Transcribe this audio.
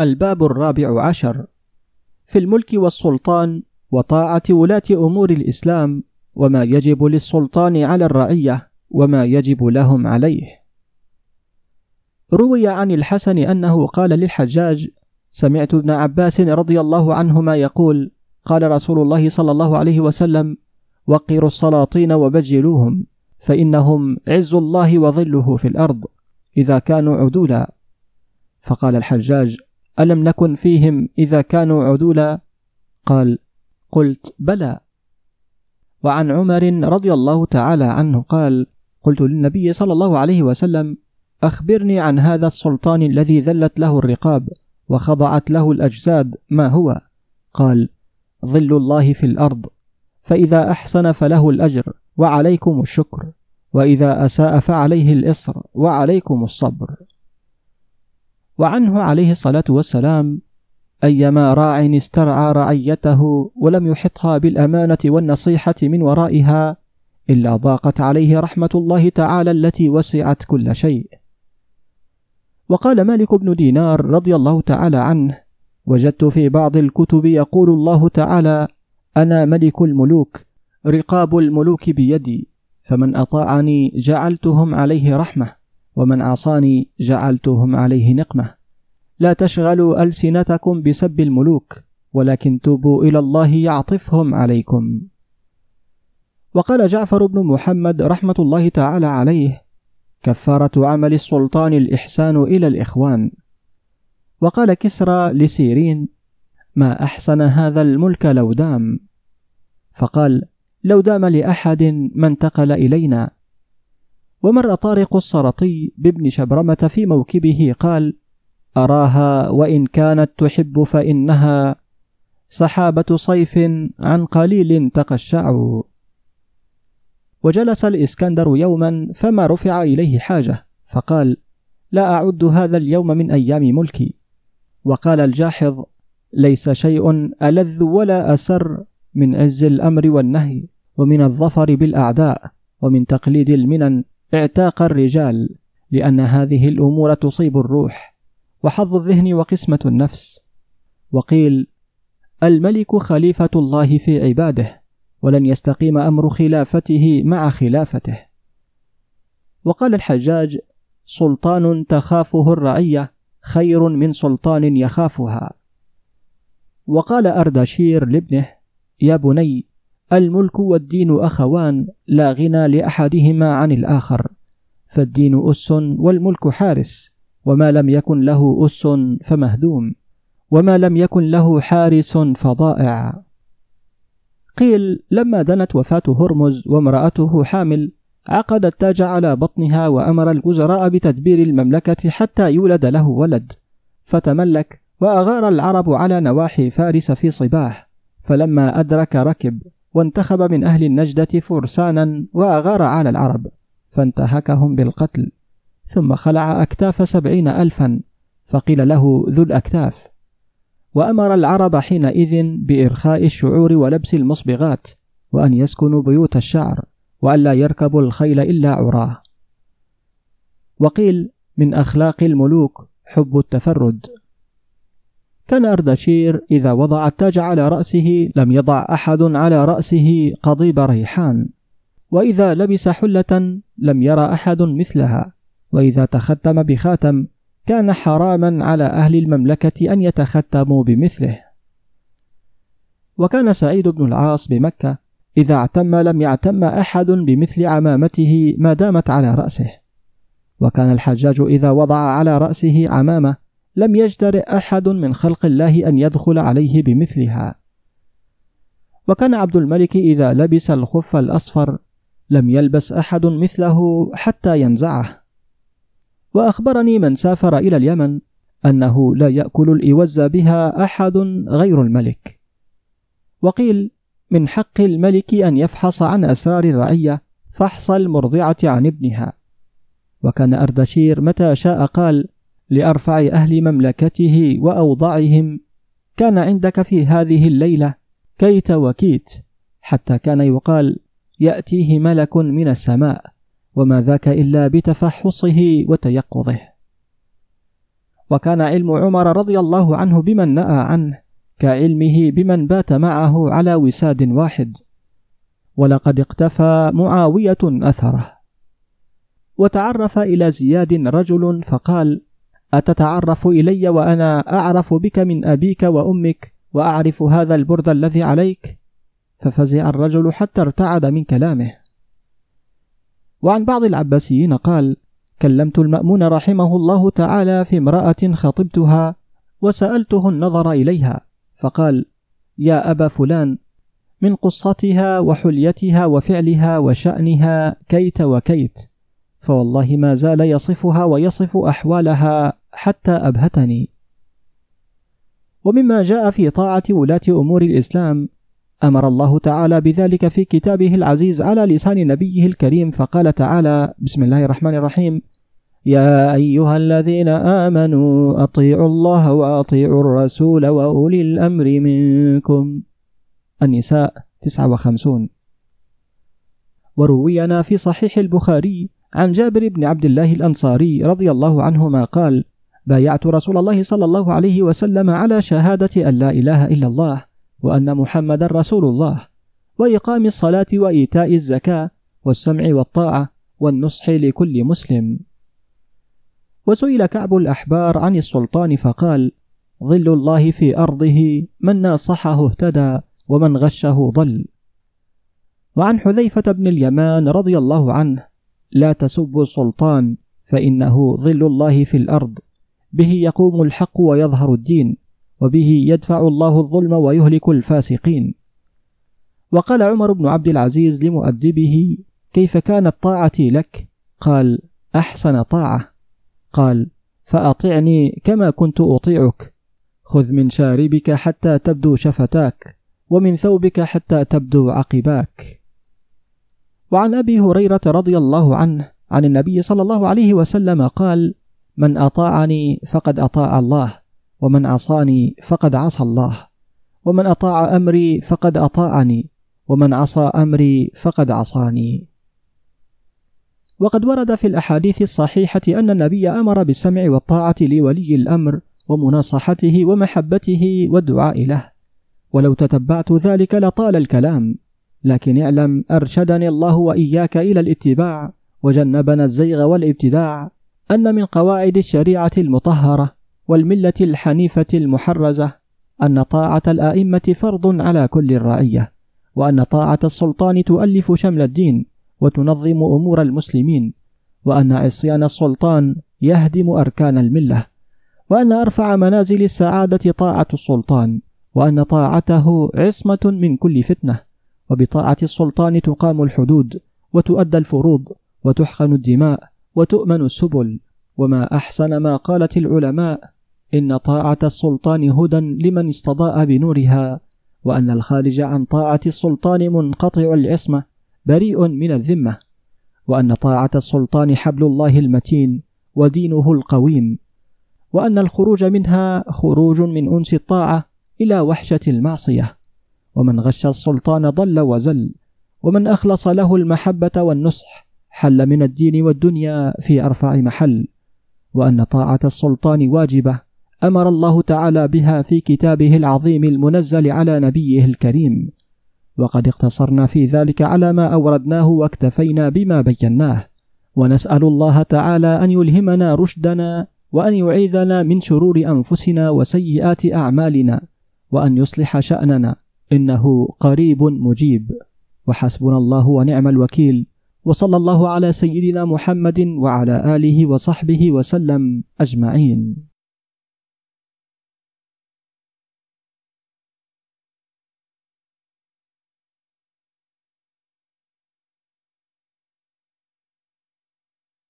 الباب الرابع عشر في الملك والسلطان وطاعة ولاة أمور الإسلام وما يجب للسلطان على الرعية وما يجب لهم عليه. روي عن الحسن أنه قال للحجاج: سمعت ابن عباس رضي الله عنهما يقول: قال رسول الله صلى الله عليه وسلم: وقروا السلاطين وبجلوهم فإنهم عز الله وظله في الأرض إذا كانوا عدولا. فقال الحجاج: ألم نكن فيهم إذا كانوا عدولا؟ قال: قلت: بلى. وعن عمر رضي الله تعالى عنه قال: قلت للنبي صلى الله عليه وسلم: أخبرني عن هذا السلطان الذي ذلت له الرقاب وخضعت له الأجساد ما هو؟ قال: ظل الله في الأرض فإذا أحسن فله الأجر وعليكم الشكر وإذا أساء فعليه الإصر وعليكم الصبر وعنه عليه الصلاة والسلام أيما راع استرعى رعيته ولم يحطها بالأمانة والنصيحة من ورائها إلا ضاقت عليه رحمة الله تعالى التي وسعت كل شيء. وقال مالك بن دينار رضي الله تعالى عنه: وجدت في بعض الكتب يقول الله تعالى: أنا ملك الملوك، رقاب الملوك بيدي، فمن أطاعني جعلتهم عليه رحمة، ومن عصاني جعلتهم عليه نقمة. لا تشغلوا ألسنتكم بسب الملوك ولكن توبوا إلى الله يعطفهم عليكم. وقال جعفر بن محمد رحمة الله تعالى عليه كفارة عمل السلطان الإحسان إلى الإخوان. وقال كسرى لسيرين ما أحسن هذا الملك لو دام؟ فقال لو دام لأحد ما انتقل إلينا ومر طارق السرطي بابن شبرمة في موكبه قال أراها وإن كانت تحب فإنها سحابة صيف عن قليل تقشع. وجلس الإسكندر يوما فما رفع إليه حاجة فقال لا أعد هذا اليوم من أيام ملكي. وقال الجاحظ ليس شيء ألذ ولا أسر من عز الأمر والنهي ومن الظفر بالأعداء ومن تقليد المنن اعتاق الرجال لأن هذه الأمور تصيب الروح وحظ الذهن وقسمة النفس. وقيل الملك خليفة الله في عباده ولن يستقيم أمر خلافته مع خلافته. وقال الحجاج سلطان تخافه الرعية خير من سلطان يخافها. وقال أردشير لابنه يا بني الملك والدين أخوان لا غنى لأحدهما عن الآخر. فالدين أس والملك حارس وما لم يكن له أس فمهدوم وما لم يكن له حارس فضائع. قيل لما دنت وفاة هرمز وامرأته حامل عقد التاج على بطنها وأمر الوزراء بتدبير المملكة حتى يولد له ولد. فتملك وأغار العرب على نواحي فارس في صباح. فلما أدرك ركب وانتخب من أهل النجدة فرسانا وأغار على العرب فانتهكهم بالقتل. ثم خلع أكتاف سبعين ألفا فقيل له ذو الأكتاف. وأمر العرب حينئذ بإرخاء الشعور ولبس المصبغات وأن يسكنوا بيوت الشعر وألا يركبوا الخيل إلا عراه. وقيل من أخلاق الملوك حب التفرد. كان أردشير إذا وضع التاج على رأسه لم يضع أحد على رأسه قضيب ريحان. وإذا لبس حلة لم يرى أحد مثلها. وإذا تختم بخاتم كان حراما على أهل المملكة أن يتختموا بمثله. وكان سعيد بن العاص بمكة إذا اعتم لم يعتم أحد بمثل عمامته ما دامت على رأسه. وكان الحجاج إذا وضع على رأسه عمامة لم يجترئ أحد من خلق الله أن يدخل عليه بمثلها. وكان عبد الملك إذا لبس الخف الأصفر لم يلبس أحد مثله حتى ينزعه. وأخبرني من سافر إلى اليمن أنه لا يأكل الإوز بها أحد غير الملك. وقيل من حق الملك أن يفحص عن أسرار الرعية فحص المرضعة عن ابنها. وكان أردشير متى شاء قال لأرفع أهل مملكته وأوضعهم كان عندك في هذه الليلة؟ كيت وكيت. حتى كان يقال يأتيه ملك من السماء وما ذاك إلا بتفحصه وتيقظه. وكان علم عمر رضي الله عنه بمن نأى عنه كعلمه بمن بات معه على وساد واحد. ولقد اقتفى معاوية أثره. وتعرف إلى زياد رجل فقال أتتعرف إلي وأنا أعرف بك من أبيك وأمك وأعرف هذا البرد الذي عليك؟ ففزع الرجل حتى ارتعد من كلامه. وعن بعض العباسيين قال كلمت المأمون رحمه الله تعالى في امرأة خطبتها وسألته النظر إليها فقال يا أبا فلان من قصتها وحليتها وفعلها وشأنها كيت وكيت فوالله ما زال يصفها ويصف أحوالها حتى أبهتني. ومما جاء في طاعة ولاة أمور الإسلام أمر الله تعالى بذلك في كتابه العزيز على لسان نبيه الكريم فقال تعالى بسم الله الرحمن الرحيم يا أيها الذين آمنوا أطيعوا الله وأطيعوا الرسول وأولي الأمر منكم. النساء 59 وروينا في صحيح البخاري عن جابر بن عبد الله الأنصاري رضي الله عنهما قال بايعت رسول الله صلى الله عليه وسلم على شهادة أن لا إله إلا الله وأن محمدا رسول الله وإقام الصلاة وإيتاء الزكاة والسمع والطاعة والنصح لكل مسلم. وسئل كعب الأحبار عن السلطان فقال ظل الله في أرضه من ناصحه اهتدى ومن غشه ضل وعن حذيفة بن اليمان رضي الله عنه لا تسبوا السلطان فإنه ظل الله في الأرض. به يقوم الحق ويظهر الدين وبه يدفع الله الظلم ويهلك الفاسقين. وقال عمر بن عبد العزيز لمؤدبه كيف كانت طاعتي لك؟ قال أحسن طاعة. قال فأطعني كما كنت أطيعك. خذ من شاربك حتى تبدو شفتاك ومن ثوبك حتى تبدو عقباك. وعن أبي هريرة رضي الله عنه عن النبي صلى الله عليه وسلم قال من أطاعني فقد أطاع الله ومن عصاني فقد عصى الله ومن أطاع أمري فقد أطاعني ومن عصى أمري فقد عصاني. وقد ورد في الأحاديث الصحيحة أن النبي أمر بالسمع والطاعة لولي الأمر ومناصحته ومحبته والدعاء له ولو تتبعت ذلك لطال الكلام لكن اعلم أرشدني الله وإياك إلى الاتباع وجنبنا الزيغ والابتداع أن من قواعد الشريعة المطهرة والملة الحنيفة المحرزة أن طاعة الأئمة فرض على كل الرعية وأن طاعة السلطان تؤلف شمل الدين وتنظم أمور المسلمين وأن عصيان السلطان يهدم أركان الملة وأن أرفع منازل السعادة طاعة السلطان وأن طاعته عصمة من كل فتنة. وبطاعة السلطان تقام الحدود وتؤدى الفروض وتحقن الدماء وتؤمن السبل. وما أحسن ما قالت العلماء إن طاعة السلطان هدى لمن استضاء بنورها وأن الخارج عن طاعة السلطان منقطع العصمة بريء من الذمة. وأن طاعة السلطان حبل الله المتين ودينه القويم. وأن الخروج منها خروج من أنس الطاعة إلى وحشة المعصية. ومن غش السلطان ضل وزل ومن أخلص له المحبة والنصح حل من الدين والدنيا في أرفع محل. وأن طاعة السلطان واجبة أمر الله تعالى بها في كتابه العظيم المنزل على نبيه الكريم. وقد اقتصرنا في ذلك على ما أوردناه واكتفينا بما بيناه. ونسأل الله تعالى أن يلهمنا رشدنا وأن يعيذنا من شرور أنفسنا وسيئات أعمالنا وأن يصلح شأننا. إنه قريب مجيب. وحسبنا الله ونعم الوكيل. وصلى الله على سيدنا محمد وعلى آله وصحبه وسلم أجمعين.